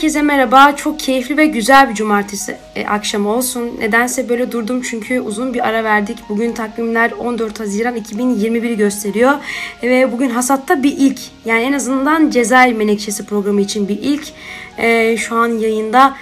Herkese merhaba. Çok keyifli ve güzel bir cumartesi e, akşamı olsun. Nedense böyle durdum çünkü uzun bir ara verdik. Bugün takvimler 14 Haziran 2021'i gösteriyor. Ve bugün hasatta bir ilk. Yani en azından Cezayir Menekşesi programı için bir ilk. E, şu an yayında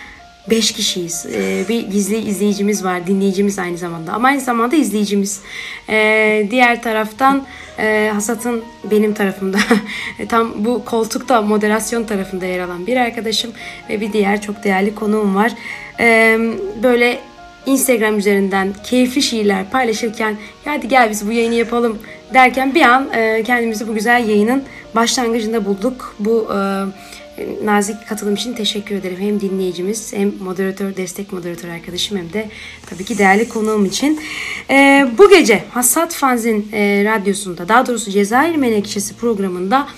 5 kişiyiz. Ee, bir gizli izleyicimiz var. Dinleyicimiz aynı zamanda. Ama aynı zamanda izleyicimiz. Ee, diğer taraftan e, Hasat'ın benim tarafımda tam bu koltukta moderasyon tarafında yer alan bir arkadaşım ve bir diğer çok değerli konuğum var. Ee, böyle Instagram üzerinden keyifli şiirler paylaşırken "Ya hadi gel biz bu yayını yapalım derken bir an e, kendimizi bu güzel yayının başlangıcında bulduk. Bu e, nazik katılım için teşekkür ederim. Hem dinleyicimiz hem moderatör, destek moderatör arkadaşım hem de tabii ki değerli konuğum için. E, bu gece Hassat Fanzin e, radyosunda daha doğrusu Cezayir Menekşesi programında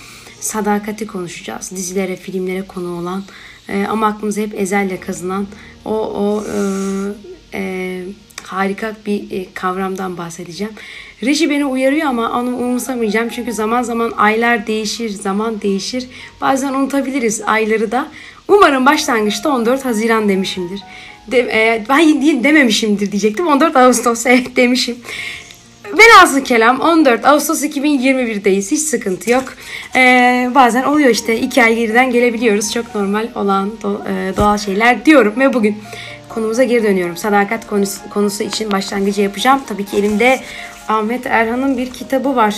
sadakati konuşacağız. Dizilere, filmlere konu olan e, ama aklımıza hep ezelle kazınan o, o e, e, harika bir e, kavramdan bahsedeceğim. Reji beni uyarıyor ama onu umursamayacağım. Çünkü zaman zaman aylar değişir, zaman değişir. Bazen unutabiliriz ayları da. Umarım başlangıçta 14 Haziran demişimdir. De, e, değil dememişimdir diyecektim. 14 Ağustos evet demişim. Velhasıl kelam 14 Ağustos 2021'deyiz. Hiç sıkıntı yok. Ee, bazen oluyor işte. iki ay geriden gelebiliyoruz. Çok normal olan e, doğal şeyler diyorum. Ve bugün konumuza geri dönüyorum. Sadakat konusu, konusu için başlangıcı yapacağım. Tabii ki elimde Ahmet Erhan'ın bir kitabı var.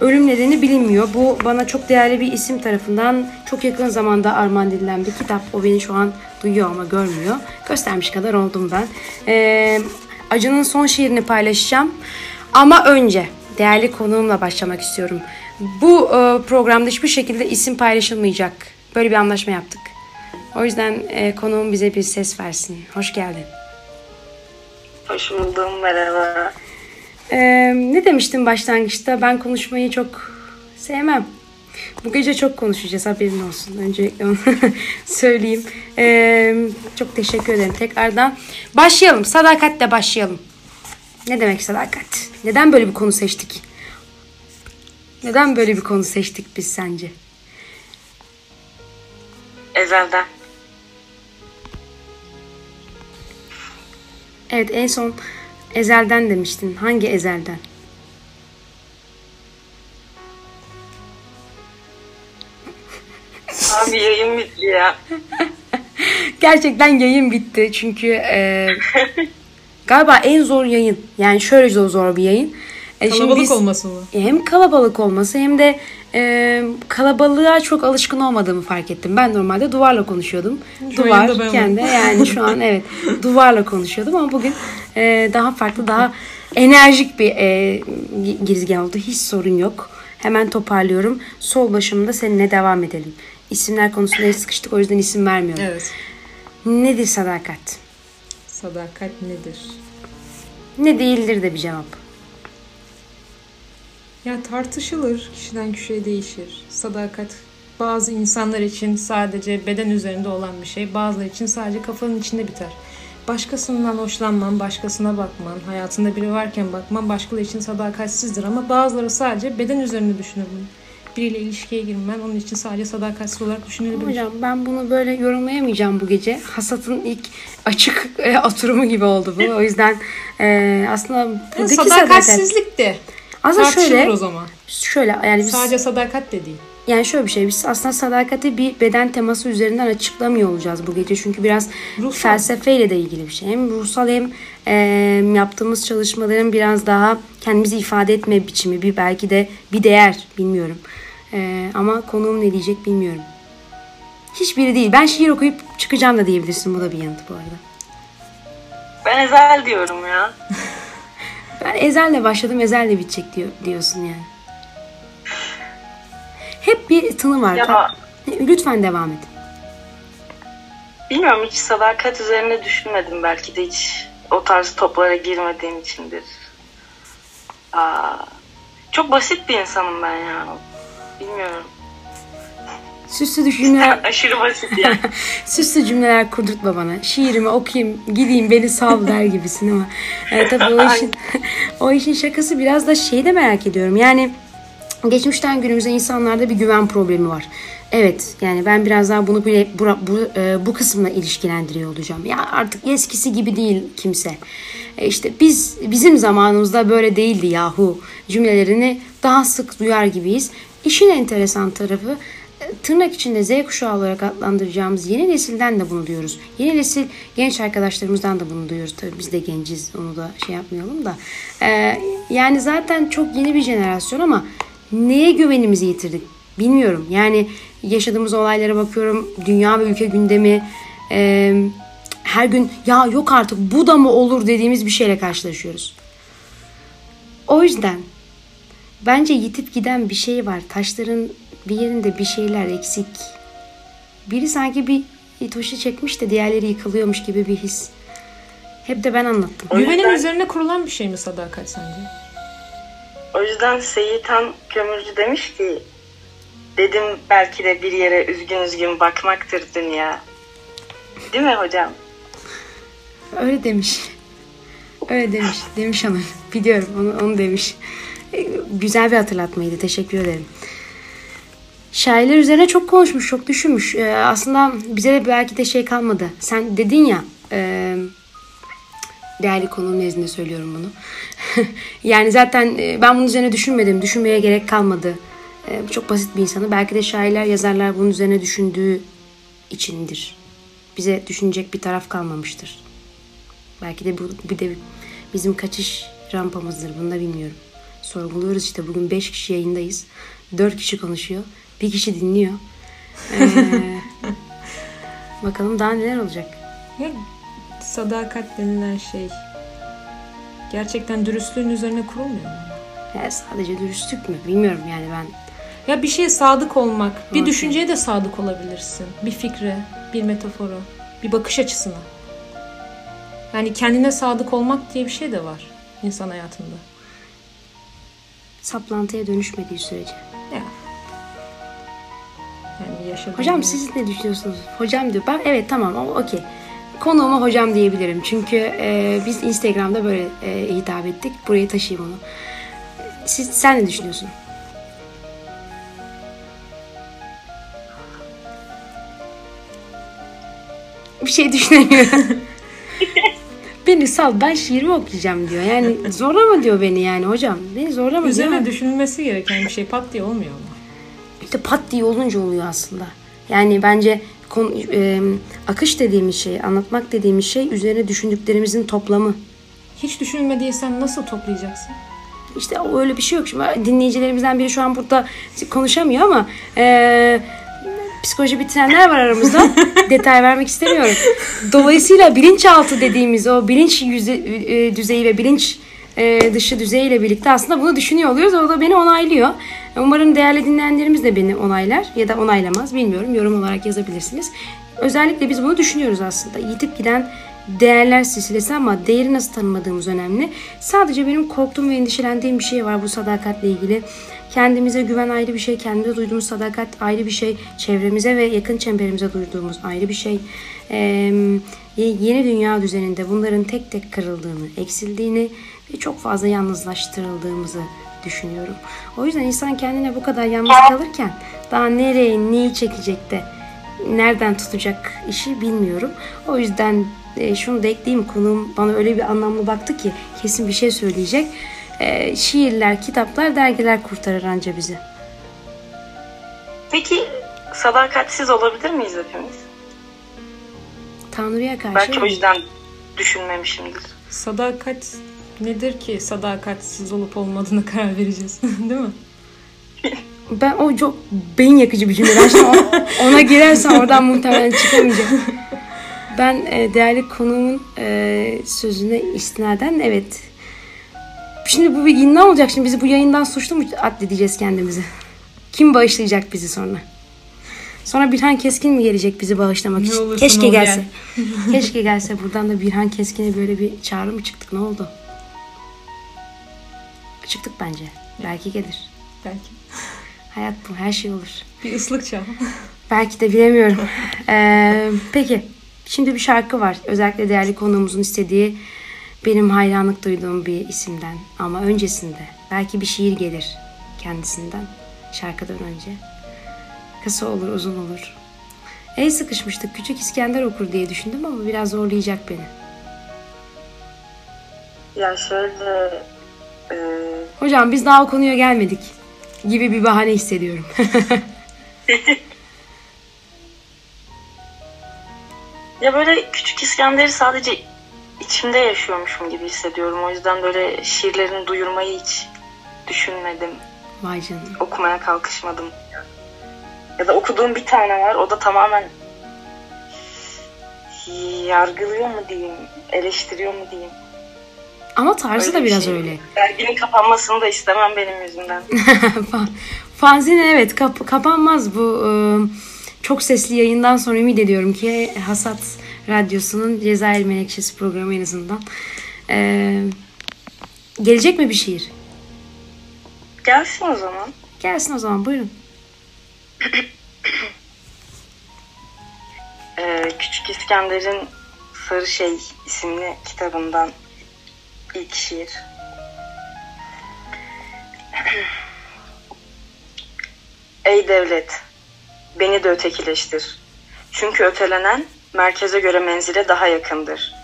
Ölüm nedeni bilinmiyor. Bu bana çok değerli bir isim tarafından çok yakın zamanda armağan edilen bir kitap. O beni şu an duyuyor ama görmüyor. Göstermiş kadar oldum ben. Ee, Acı'nın son şiirini paylaşacağım. Ama önce değerli konuğumla başlamak istiyorum. Bu e, programda hiçbir şekilde isim paylaşılmayacak. Böyle bir anlaşma yaptık. O yüzden e, konuğum bize bir ses versin. Hoş geldin. Hoş buldum, merhaba. Ee, ne demiştim başlangıçta? Ben konuşmayı çok sevmem. Bu gece çok konuşacağız haberin olsun. Öncelikle onu söyleyeyim. Ee, çok teşekkür ederim tekrardan. Başlayalım. Sadakatle başlayalım. Ne demek sadakat? Neden böyle bir konu seçtik? Neden böyle bir konu seçtik biz sence? Ezelden. Evet en son ezelden demiştin. Hangi ezelden? Abi yayın bitti ya. Gerçekten yayın bitti çünkü e, galiba en zor yayın. Yani şöyle zor, zor bir yayın. E, Kalabalık biz- olması mı? Hem kalabalık olması hem de e, kalabalığa çok alışkın olmadığımı fark ettim. Ben normalde duvarla konuşuyordum. Şu Duvar kendi yani şu an evet duvarla konuşuyordum ama bugün e, daha farklı daha enerjik bir e, girizgah oldu. Hiç sorun yok. Hemen toparlıyorum. Sol başımda seninle devam edelim. İsimler konusunda sıkıştık o yüzden isim vermiyorum. Evet. Nedir sadakat? Sadakat nedir? Ne değildir de bir cevap. Ya tartışılır, kişiden kişiye değişir. Sadakat bazı insanlar için sadece beden üzerinde olan bir şey, bazıları için sadece kafanın içinde biter. Başkasından hoşlanman, başkasına bakman, hayatında biri varken bakman başkaları için sadakatsizdir ama bazıları sadece beden üzerinde düşünür bunu. Biriyle ilişkiye girmen onun için sadece sadakatsiz olarak düşünülebilir. Hocam ben bunu böyle yorumlayamayacağım bu gece. Hasat'ın ilk açık e, oturumu gibi oldu bu. O yüzden e, aslında Yani buradaki sadakat... Aslında tartışılır şöyle, o zaman. şöyle yani biz, Sadece sadakat de değil. yani şöyle bir şey biz aslında sadakati bir beden teması üzerinden açıklamıyor olacağız bu gece. Çünkü biraz Ruhsal. felsefeyle de ilgili bir şey. Hem ruhsal hem e, yaptığımız çalışmaların biraz daha kendimizi ifade etme biçimi bir belki de bir değer bilmiyorum. E, ama konuğum ne diyecek bilmiyorum. Hiçbiri değil. Ben şiir okuyup çıkacağım da diyebilirsin. Bu da bir yanıt bu arada. Ben Ezel diyorum ya. Ben ezelle başladım, ezelle bitecek diyor, diyorsun yani. Hep bir tını var. Ya- Lütfen devam et. Bilmiyorum hiç sadakat üzerine düşünmedim. Belki de hiç o tarz toplara girmediğim içindir. Aa, çok basit bir insanım ben ya. Bilmiyorum. Süslü cümleler, Aşırı basit yani. süslü cümleler kurdurtma bana. Şiirimi okuyayım, gideyim beni sal der gibisin ama. E, tabii o işin, o işin şakası biraz da şeyi de merak ediyorum. Yani geçmişten günümüze insanlarda bir güven problemi var. Evet yani ben biraz daha bunu bile bu, bu, e, bu kısımla ilişkilendiriyor olacağım. Ya artık eskisi gibi değil kimse. E, işte biz bizim zamanımızda böyle değildi yahu cümlelerini daha sık duyar gibiyiz. İşin enteresan tarafı tırnak içinde Z kuşağı olarak adlandıracağımız yeni nesilden de bunu diyoruz. Yeni nesil genç arkadaşlarımızdan da bunu duyuyoruz. Tabii biz de genciz onu da şey yapmayalım da. E, yani zaten çok yeni bir jenerasyon ama neye güvenimizi yitirdik bilmiyorum. Yani yaşadığımız olaylara bakıyorum. Dünya ve ülke gündemi e, her gün ya yok artık bu da mı olur dediğimiz bir şeyle karşılaşıyoruz. O yüzden bence yitip giden bir şey var. Taşların bir yerinde bir şeyler eksik. Biri sanki bir itoşu çekmiş de diğerleri yıkılıyormuş gibi bir his. Hep de ben anlattım. O Güvenin üzerine kurulan bir şey mi sadakat sence? O yüzden Seyitan Kömürcü demiş ki dedim belki de bir yere üzgün üzgün bakmaktır dünya. Değil mi hocam? Öyle demiş. Öyle demiş. Demiş hanım. Biliyorum onu, onu demiş. E, Güzel bir hatırlatmaydı. Teşekkür ederim. Şairler üzerine çok konuşmuş, çok düşünmüş. E, aslında bize de belki de şey kalmadı. Sen dedin ya, e, değerli konuğum nezdinde söylüyorum bunu. yani zaten e, ben bunun üzerine düşünmedim. Düşünmeye gerek kalmadı. E, bu çok basit bir insanı. Belki de şairler, yazarlar bunun üzerine düşündüğü içindir. Bize düşünecek bir taraf kalmamıştır. Belki de bu bir de bizim kaçış rampamızdır. Bunu da bilmiyorum. Sorguluyoruz işte. Bugün 5 kişi yayındayız. 4 kişi konuşuyor. Bir kişi dinliyor. Ee, bakalım daha neler olacak. Ya, sadakat denilen şey gerçekten dürüstlüğün üzerine kurulmuyor mu? Yani sadece dürüstlük mü? Bilmiyorum yani ben. Ya bir şeye sadık olmak, bir Okey. düşünceye de sadık olabilirsin. Bir fikre, bir metafora, bir bakış açısına. Yani kendine sadık olmak diye bir şey de var insan hayatında. Saplantıya dönüşmediği sürece. Ya. Yani yaşadığın Hocam siz ne düşünüyorsunuz? Hocam diyor. Ben evet tamam o- okey. Konuğuma hocam diyebilirim. Çünkü e, biz Instagram'da böyle e, hitap ettik. Buraya taşıyayım onu. Siz, sen ne düşünüyorsun? Bir şey düşünemiyorum. beni sal ben şiirimi okuyacağım diyor. Yani zorlama diyor beni yani hocam. Beni zorlama diyor. Üzerine düşünülmesi gereken bir şey pat diye olmuyor ama. İşte pat diye olunca oluyor aslında. Yani bence konu, e, akış dediğimiz şey, anlatmak dediğimiz şey üzerine düşündüklerimizin toplamı. Hiç düşünülmediysen nasıl toplayacaksın? İşte öyle bir şey yok. Şimdi dinleyicilerimizden biri şu an burada konuşamıyor ama e, psikoloji bitirenler var aramızda. Detay vermek istemiyorum. Dolayısıyla bilinçaltı dediğimiz o bilinç yüze, e, düzeyi ve bilinç e, dışı düzeyiyle birlikte aslında bunu düşünüyor oluyoruz. O da beni onaylıyor. Umarım değerli dinleyenlerimiz de beni onaylar ya da onaylamaz bilmiyorum. Yorum olarak yazabilirsiniz. Özellikle biz bunu düşünüyoruz aslında. Yitip giden değerler silsilesi ama değeri nasıl tanımadığımız önemli. Sadece benim korktuğum ve endişelendiğim bir şey var bu sadakatle ilgili. Kendimize güven ayrı bir şey, kendimize duyduğumuz sadakat ayrı bir şey, çevremize ve yakın çemberimize duyduğumuz ayrı bir şey. Ee, yeni dünya düzeninde bunların tek tek kırıldığını, eksildiğini ve çok fazla yalnızlaştırıldığımızı düşünüyorum. O yüzden insan kendine bu kadar yalnız kalırken daha nereye, neyi çekecek de nereden tutacak işi bilmiyorum. O yüzden e, şunu da ekleyeyim konuğum bana öyle bir anlamlı baktı ki kesin bir şey söyleyecek. E, şiirler, kitaplar, dergiler kurtarır anca bizi. Peki sadakatsiz olabilir miyiz hepimiz? Tanrı'ya karşı Belki o yüzden düşünmemişimdir. Sadakat nedir ki sadakatsiz olup olmadığına karar vereceğiz. Değil mi? ben o çok beyin yakıcı bir cümle. Ben şimdi ona, ona girersem oradan muhtemelen çıkamayacağım. Ben e, değerli konuğumun e, sözüne istinaden evet. Şimdi bu bir ne olacak şimdi bizi bu yayından suçlu mu addedeceğiz kendimizi? Kim bağışlayacak bizi sonra? Sonra Birhan Keskin mi gelecek bizi bağışlamak Ne için? Keşke gelse. Keşke gelse buradan da Birhan Keskin'e böyle bir çağrı mı çıktık? Ne oldu? Çıktık bence. Belki gelir. Belki. Hayat bu. Her şey olur. Bir ıslık çal. Belki de bilemiyorum. Ee, peki. Şimdi bir şarkı var. Özellikle değerli konuğumuzun istediği benim hayranlık duyduğum bir isimden. Ama öncesinde belki bir şiir gelir kendisinden şarkıdan önce. Kısa olur, uzun olur. El sıkışmıştık. Küçük İskender okur diye düşündüm ama biraz zorlayacak beni. Ya şöyle e, Hocam biz daha o konuya gelmedik gibi bir bahane hissediyorum. ya böyle küçük İskender'i sadece içimde yaşıyormuşum gibi hissediyorum. O yüzden böyle şiirlerini duyurmayı hiç düşünmedim. Vay canına. Okumaya kalkışmadım. Ya da okuduğum bir tane var. O da tamamen yargılıyor mu diyeyim, eleştiriyor mu diyeyim. Ama tarzı Öyle da bir biraz şey. öyle. Derginin kapanmasını da istemem benim yüzümden. Fa- Fanzine evet kap- kapanmaz bu e, çok sesli yayından sonra ümit ediyorum ki Hasat Radyosu'nun Cezayir Menekşesi programı en azından. E, gelecek mi bir şiir? Gelsin o zaman. Gelsin o zaman buyurun. Ee, Küçük İskender'in Sarı Şey isimli kitabından ilk şiir. Ey devlet, beni de ötekileştir. Çünkü ötelenen merkeze göre menzile daha yakındır.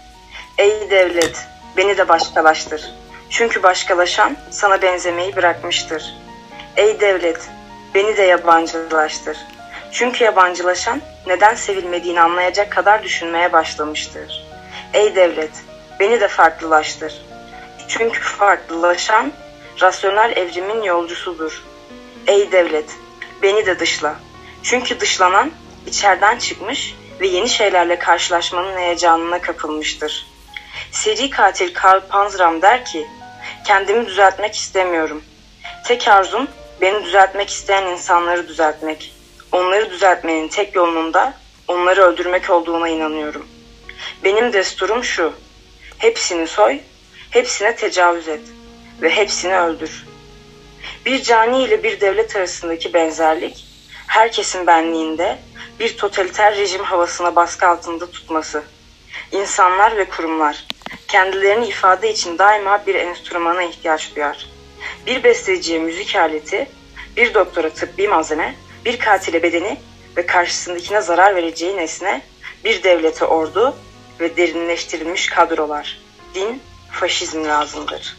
Ey devlet, beni de başkalaştır. Çünkü başkalaşan sana benzemeyi bırakmıştır. Ey devlet, beni de yabancılaştır. Çünkü yabancılaşan neden sevilmediğini anlayacak kadar düşünmeye başlamıştır. Ey devlet, beni de farklılaştır. Çünkü farklılaşan rasyonel evrimin yolcusudur. Ey devlet, beni de dışla. Çünkü dışlanan içeriden çıkmış ve yeni şeylerle karşılaşmanın heyecanına kapılmıştır. Seri katil Karl Panzram der ki, kendimi düzeltmek istemiyorum. Tek arzum beni düzeltmek isteyen insanları düzeltmek. Onları düzeltmenin tek yolunun da onları öldürmek olduğuna inanıyorum. Benim desturum şu. Hepsini soy, hepsine tecavüz et ve hepsini öldür. Bir cani ile bir devlet arasındaki benzerlik, herkesin benliğinde bir totaliter rejim havasına baskı altında tutması. İnsanlar ve kurumlar kendilerini ifade için daima bir enstrümana ihtiyaç duyar. Bir besteciye müzik aleti, bir doktora tıbbi malzeme, bir katile bedeni ve karşısındakine zarar vereceği nesne, bir devlete ordu ve derinleştirilmiş kadrolar. Din, faşizm lazımdır.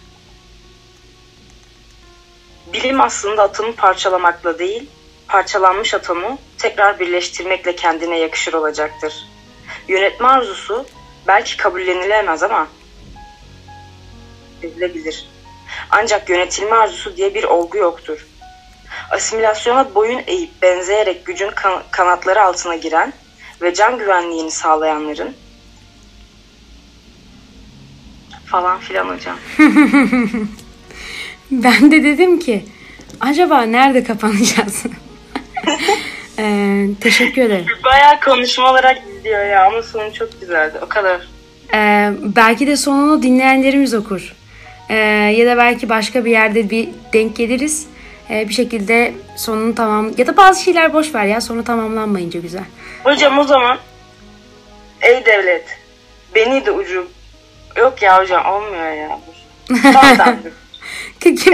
Bilim aslında atomu parçalamakla değil, parçalanmış atomu tekrar birleştirmekle kendine yakışır olacaktır. Yönetme arzusu belki kabullenilemez ama edilebilir. Ancak yönetilme arzusu diye bir olgu yoktur. Asimilasyona boyun eğip benzeyerek gücün kan- kanatları altına giren ve can güvenliğini sağlayanların falan filan hocam. Ben de dedim ki acaba nerede kapanacağız? Ee, teşekkür ederim. Bayağı konuşma olarak gidiyor ya ama sonu çok güzeldi. O kadar. Ee, belki de sonunu dinleyenlerimiz okur. Ee, ya da belki başka bir yerde bir denk geliriz. Ee, bir şekilde sonunu tamam ya da bazı şeyler boş ver ya sonu tamamlanmayınca güzel. Hocam o zaman ey devlet beni de ucu yok ya hocam olmuyor ya. Tamam.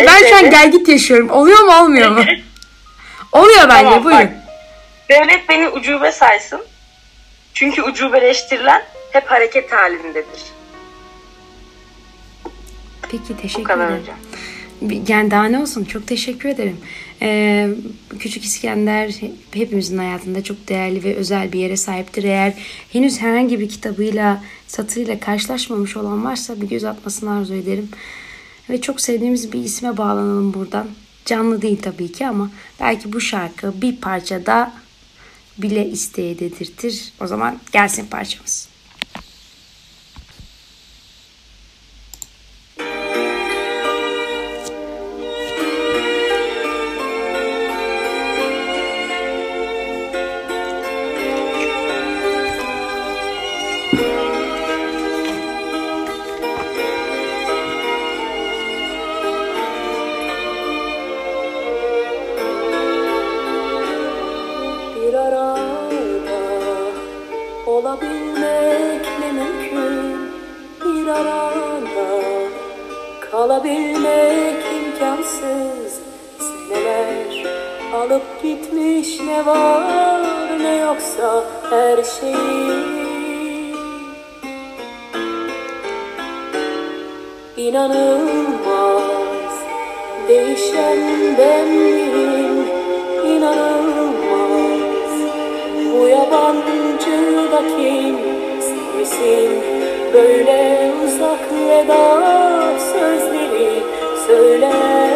ben şu an gel git yaşıyorum. Oluyor mu olmuyor mu? Oluyor bence Tamam, buyurun. bak. Devlet beni ucube saysın. Çünkü ucubeleştirilen hep hareket halindedir. Peki Bu teşekkür kadar ederim. hocam. Bir- Yani daha ne olsun çok teşekkür ederim. Ee, Küçük İskender hepimizin hayatında çok değerli ve özel bir yere sahiptir. Eğer henüz herhangi bir kitabıyla, satırıyla karşılaşmamış olan varsa bir göz atmasını arzu ederim. Ve çok sevdiğimiz bir isme bağlanalım buradan. Canlı değil tabii ki ama belki bu şarkı bir parçada bile isteğe dedirtir. O zaman gelsin parçamız. Kalabilmek imkansız. Seneler alıp gitmiş ne var ne yoksa her şeyi İnanılmaz değişen benliğim inanılmaz Bu yabancı da kim sen misin böyle uzak veda sözleri? Söyler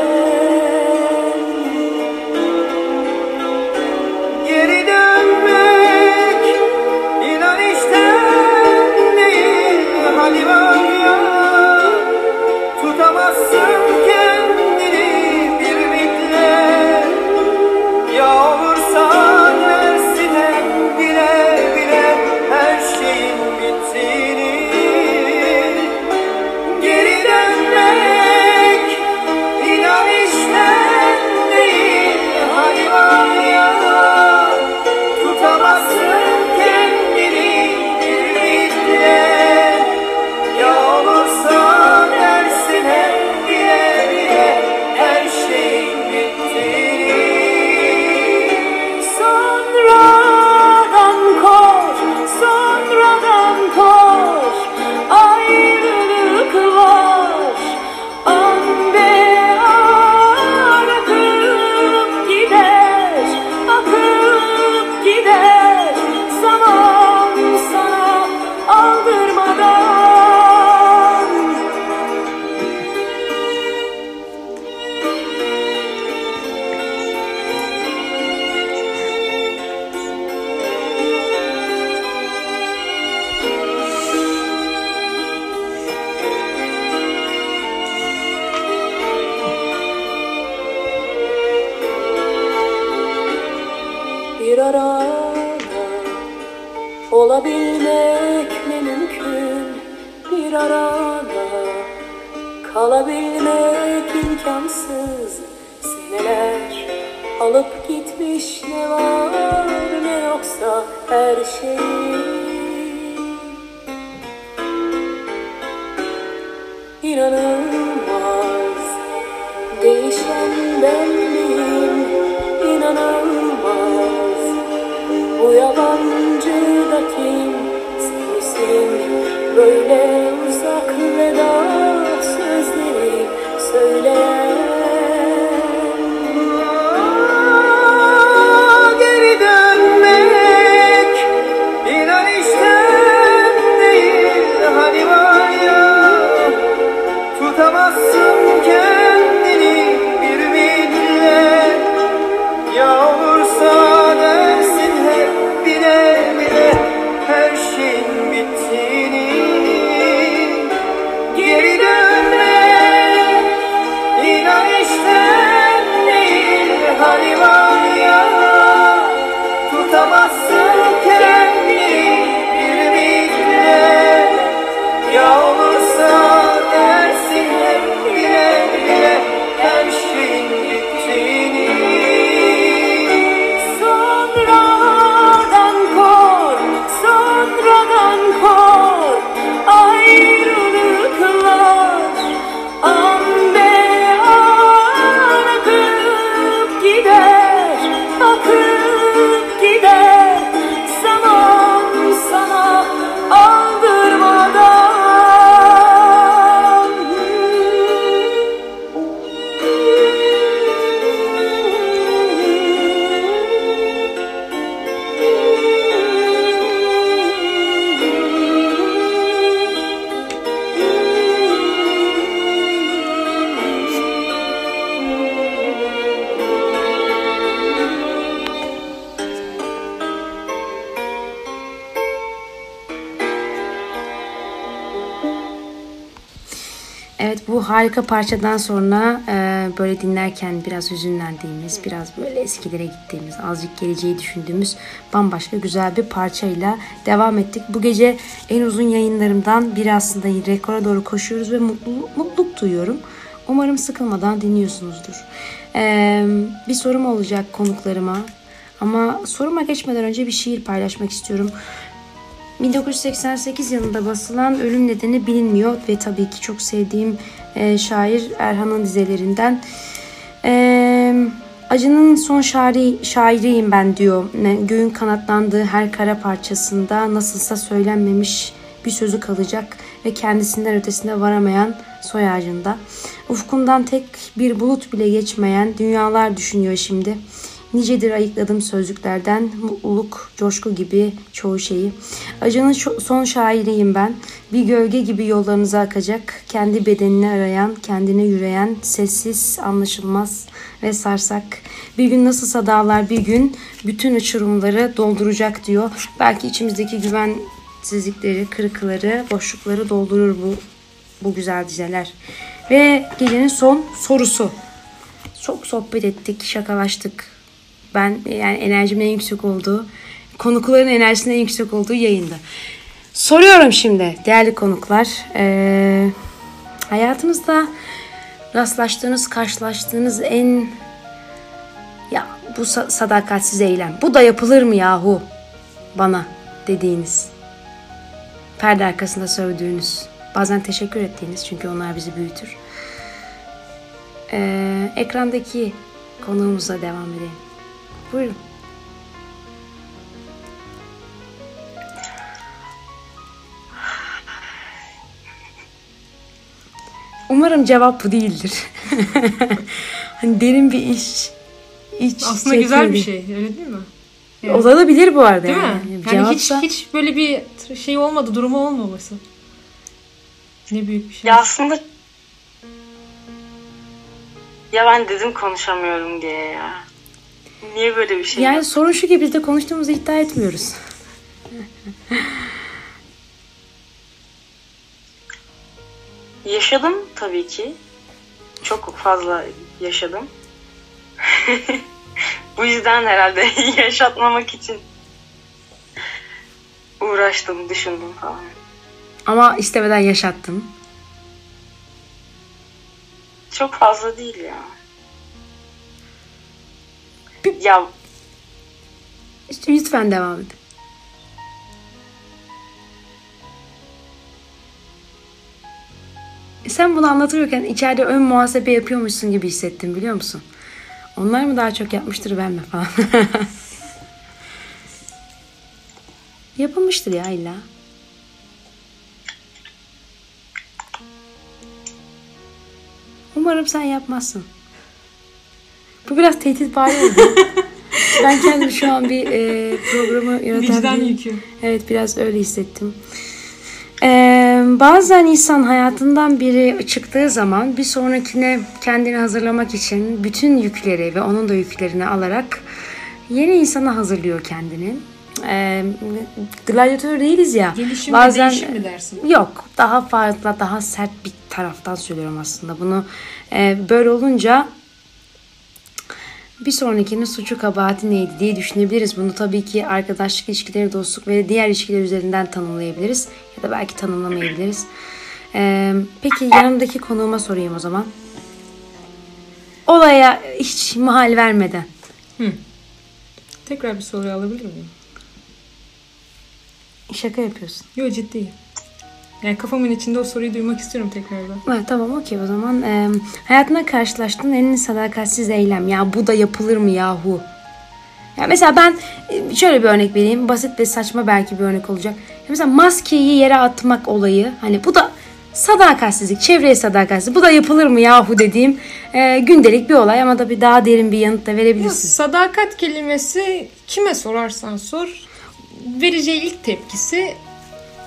ne var ne yoksa her şeyi harika parçadan sonra e, böyle dinlerken biraz hüzünlendiğimiz, biraz böyle eskilere gittiğimiz, azıcık geleceği düşündüğümüz bambaşka güzel bir parçayla devam ettik. Bu gece en uzun yayınlarımdan biri aslında rekora doğru koşuyoruz ve mutluluk, mutluluk duyuyorum. Umarım sıkılmadan dinliyorsunuzdur. E, bir sorum olacak konuklarıma ama soruma geçmeden önce bir şiir paylaşmak istiyorum. 1988 yılında basılan Ölüm Nedeni Bilinmiyor ve tabii ki çok sevdiğim e, şair Erhan'ın dizelerinden. E, acının son şairi, şairiyim ben diyor. Göğün kanatlandığı her kara parçasında nasılsa söylenmemiş bir sözü kalacak ve kendisinden ötesine varamayan soy ağacında. Ufkundan tek bir bulut bile geçmeyen dünyalar düşünüyor şimdi. Nicedir ayıkladım sözlüklerden, mutluluk, coşku gibi çoğu şeyi. Acının son şairiyim ben. Bir gölge gibi yollarınıza akacak, kendi bedenini arayan, kendine yürüyen, sessiz, anlaşılmaz ve sarsak. Bir gün nasılsa dağlar bir gün bütün uçurumları dolduracak diyor. Belki içimizdeki güvensizlikleri, kırıkları, boşlukları doldurur bu bu güzel dizeler. Ve gecenin son sorusu. Çok sohbet ettik, şakalaştık. Ben yani enerjimin en yüksek olduğu, konukların enerjisinin en yüksek olduğu yayında. Soruyorum şimdi değerli konuklar. Ee, hayatınızda rastlaştığınız, karşılaştığınız en ya bu sa- sadakatsiz eylem. Bu da yapılır mı yahu bana dediğiniz. Perde arkasında sövdüğünüz. Bazen teşekkür ettiğiniz çünkü onlar bizi büyütür. Ee, ekrandaki konuğumuzla devam edelim. Buyurun. Umarım cevap bu değildir. hani derin bir iş. iç Aslında güzel bir şey öyle değil mi? Olabilir bu arada. Değil yani. mi? Yani hiç, Cevapsa- hiç böyle bir şey olmadı, durumu olmaması. Ne büyük bir şey. Ya aslında ya ben dedim konuşamıyorum diye ya. Niye böyle bir şey? Yani sorun şu ki biz de konuştuğumuzu iddia etmiyoruz. Yaşadım tabii ki. Çok fazla yaşadım. Bu yüzden herhalde yaşatmamak için uğraştım, düşündüm falan. Ama istemeden yaşattın. Çok fazla değil ya. Ya lütfen devam et. E Sen bunu anlatırken içeride ön muhasebe yapıyormuşsun gibi hissettim biliyor musun? Onlar mı daha çok yapmıştır ben mi falan. Yapılmıştır ya illa. Umarım sen yapmazsın. Bu biraz tehdit bari oldu. ben kendimi şu an bir e, programı yöneten Vicdan bir- yükü. Evet biraz öyle hissettim. Ee, bazen insan hayatından biri çıktığı zaman bir sonrakine kendini hazırlamak için bütün yükleri ve onun da yüklerini alarak yeni insana hazırlıyor kendini. Ee, gladyatör değiliz ya. Gelişim bazen mi dersin? Yok daha fazla daha sert bir taraftan söylüyorum aslında bunu. Ee, böyle olunca bir sonrakinin suçu kabahati neydi diye düşünebiliriz. Bunu tabii ki arkadaşlık ilişkileri, dostluk ve diğer ilişkiler üzerinden tanımlayabiliriz. Ya da belki tanımlamayabiliriz. Ee, peki yanımdaki konuğuma sorayım o zaman. Olaya hiç mahal vermeden. Tekrar bir soruyu alabilir miyim? Şaka yapıyorsun. Yok ciddiyim. Yani kafamın içinde o soruyu duymak istiyorum tekrardan. Evet, tamam okey o zaman. Ee, hayatına karşılaştığın en sadakatsiz eylem. Ya bu da yapılır mı yahu? Ya mesela ben e, şöyle bir örnek vereyim. Basit ve saçma belki bir örnek olacak. Ya mesela maskeyi yere atmak olayı. Hani bu da sadakatsizlik, çevreye sadakatsizlik. Bu da yapılır mı yahu dediğim e, gündelik bir olay ama da bir daha derin bir yanıt da Ya, verebilirsin. sadakat kelimesi kime sorarsan sor vereceği ilk tepkisi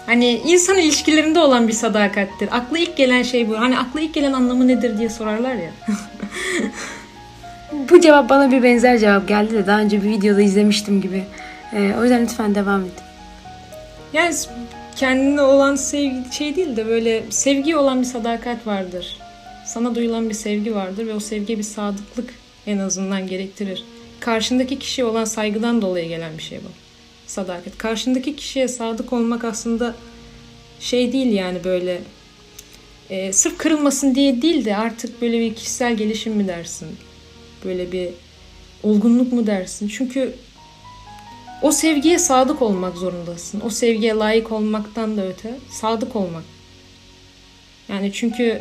hani insan ilişkilerinde olan bir sadakattir. Akla ilk gelen şey bu. Hani akla ilk gelen anlamı nedir diye sorarlar ya. Bu cevap bana bir benzer cevap geldi de daha önce bir videoda izlemiştim gibi. E, o yüzden lütfen devam et. Yani kendine olan sevgi şey değil de böyle sevgi olan bir sadakat vardır. Sana duyulan bir sevgi vardır ve o sevgiye bir sadıklık en azından gerektirir. Karşındaki kişiye olan saygıdan dolayı gelen bir şey bu. Sadakat. Karşındaki kişiye sadık olmak aslında şey değil yani böyle e, sırf kırılmasın diye değil de artık böyle bir kişisel gelişim mi dersin? Böyle bir olgunluk mu dersin? Çünkü o sevgiye sadık olmak zorundasın. O sevgiye layık olmaktan da öte sadık olmak. Yani çünkü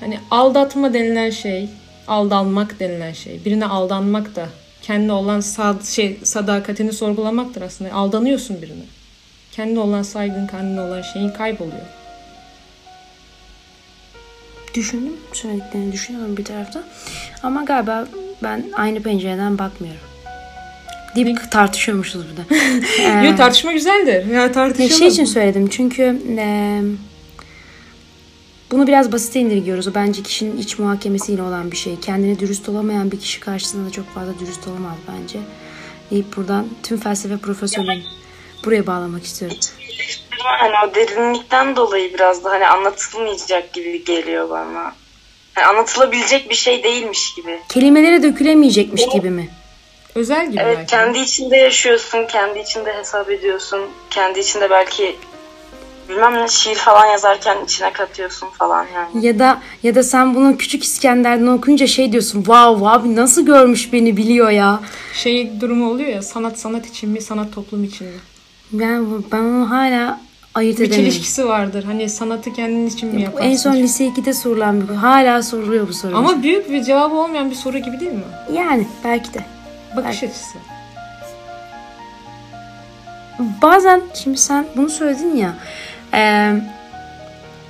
hani aldatma denilen şey, aldanmak denilen şey, birine aldanmak da kendine olan sad şey sadakatini sorgulamaktır aslında. Aldanıyorsun birine. Kendine olan saygın, kendine olan şeyin kayboluyor. Düşündüm söylediklerini düşünüyorum bir taraftan. Ama galiba ben aynı pencereden bakmıyorum. Deyip tartışıyormuşuz burada. Ee, Yo tartışma güzeldir. Ya ya tartışalım. şey için söyledim çünkü e, bunu biraz basite indirgiyoruz. O bence kişinin iç muhakemesiyle olan bir şey. Kendine dürüst olamayan bir kişi karşısında da çok fazla dürüst olamaz bence. Deyip buradan tüm felsefe profesörlerini buraya bağlamak istiyorum. hani o derinlikten dolayı biraz da hani anlatılmayacak gibi geliyor bana. Hani anlatılabilecek bir şey değilmiş gibi. Kelimelere dökülemeyecekmiş gibi mi? Özel gibi Evet belki. kendi içinde yaşıyorsun, kendi içinde hesap ediyorsun, kendi içinde belki bilmem ne şiir falan yazarken içine katıyorsun falan yani. Ya da ya da sen bunu küçük İskender'den okuyunca şey diyorsun. Wow abi nasıl görmüş beni biliyor ya. Şey durumu oluyor ya sanat sanat için mi sanat toplum için mi? Ben, ben onu hala ayırt Bir çelişkisi vardır. Hani sanatı kendin için mi yaparsın? En son lise 2'de sorulan bir Hala soruluyor bu soru. Ama büyük bir cevabı olmayan bir soru gibi değil mi? yani belki de. Bakış Evet. açısı. Bazen şimdi sen bunu söyledin ya. E,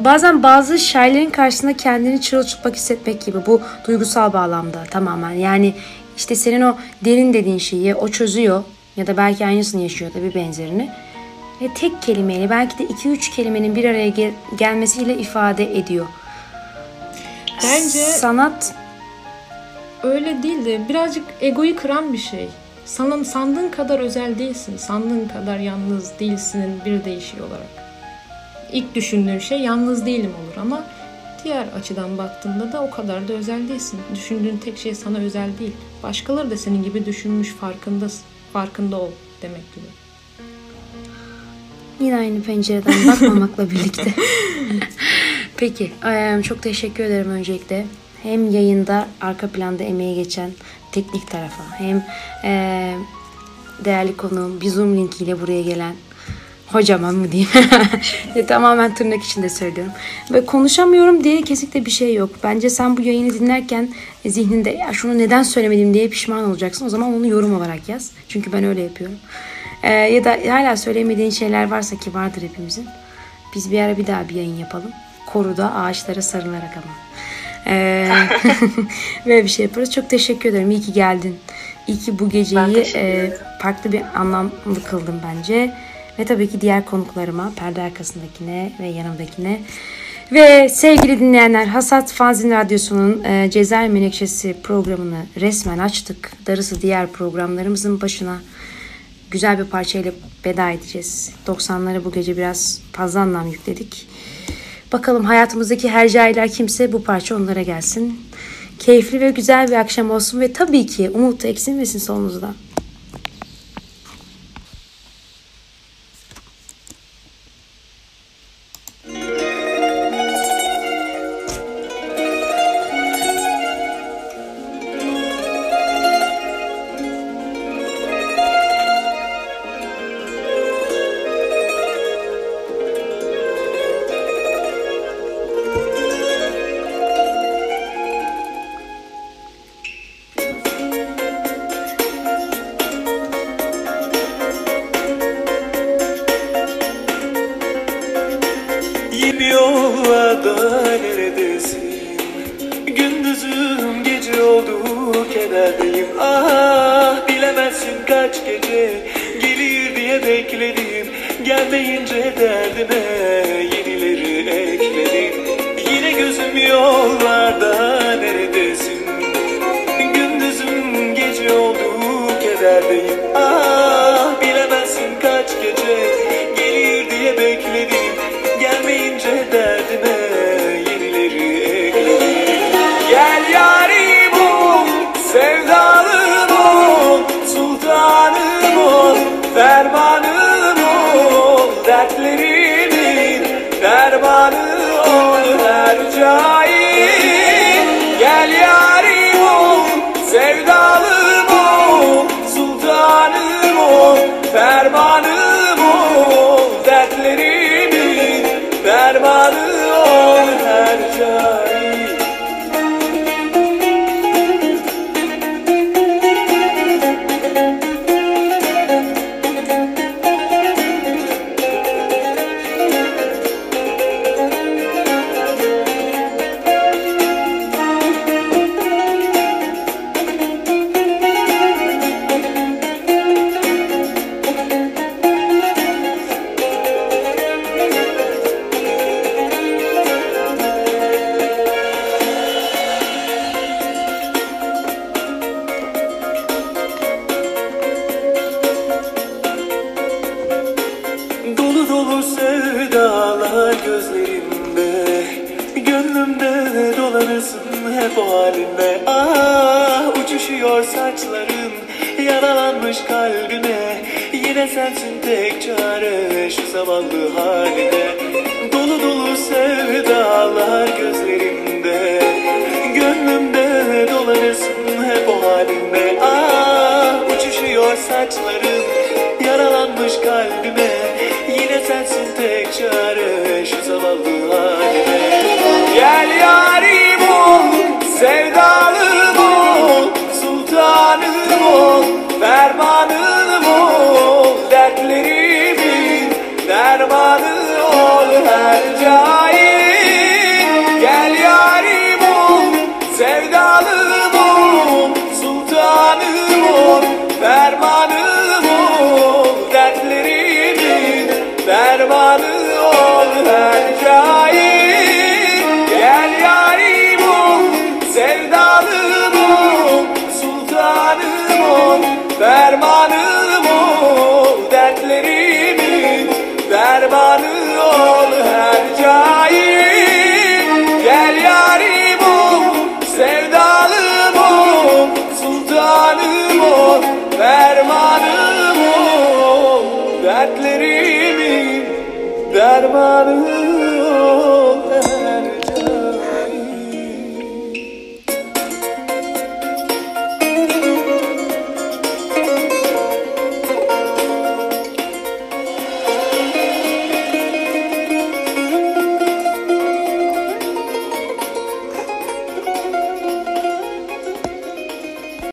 bazen bazı şairlerin karşısında kendini çırılçıplak hissetmek gibi. Bu duygusal bağlamda tamamen. Yani işte senin o derin dediğin şeyi o çözüyor. Ya da belki aynısını yaşıyor da bir benzerini. Ve tek kelimeyle belki de 2-3 kelimenin bir araya gel- gelmesiyle ifade ediyor. Bence Sanat öyle değil de birazcık egoyu kıran bir şey. Sana sandığın kadar özel değilsin. Sandığın kadar yalnız değilsinin bir değişiği olarak. İlk düşündüğün şey yalnız değilim olur ama Diğer açıdan baktığında da o kadar da özel değilsin. Düşündüğün tek şey sana özel değil. Başkaları da senin gibi düşünmüş farkındasın. Farkında ol demek gibi. Yine aynı pencereden bakmamakla birlikte. Peki, çok teşekkür ederim öncelikle. Hem yayında arka planda emeği geçen teknik tarafa hem değerli konuğum bir Zoom linkiyle buraya gelen hocaman mı diyeyim. Ya tamamen tırnak içinde söylüyorum. Ve konuşamıyorum diye kesinlikle bir şey yok. Bence sen bu yayını dinlerken zihninde ya şunu neden söylemedim diye pişman olacaksın. O zaman onu yorum olarak yaz. Çünkü ben öyle yapıyorum. Ee, ya da hala söylemediğin şeyler varsa ki vardır hepimizin. Biz bir ara bir daha bir yayın yapalım. Koruda ağaçlara sarılarak ama. Ee, böyle bir şey yaparız. Çok teşekkür ederim. İyi ki geldin. İyi ki bu geceyi e, farklı bir anlamlı kıldım bence. Ve tabii ki diğer konuklarıma, perde arkasındakine ve yanımdakine. Ve sevgili dinleyenler, Hasat Fanzin Radyosu'nun e, Cezayir Menekşesi programını resmen açtık. Darısı diğer programlarımızın başına güzel bir parçayla veda edeceğiz. 90'lara bu gece biraz fazla anlam yükledik. Bakalım hayatımızdaki hercailer kimse bu parça onlara gelsin. Keyifli ve güzel bir akşam olsun ve tabii ki umut eksilmesin solunuzdan. Kederdeyim Ah bilemezsin kaç gece gelir diye bekledim. Gelmeyince derdime Dermanı ol her cahil. Gel yarim ol Sevdalım ol Sultanım ol Fermanım ol Dertlerimin Dermanı ol her cahil. Gel yarim ol Sevdalım ol Sultanım ol Fermanım Dermanım ol Dertlerimin dermanı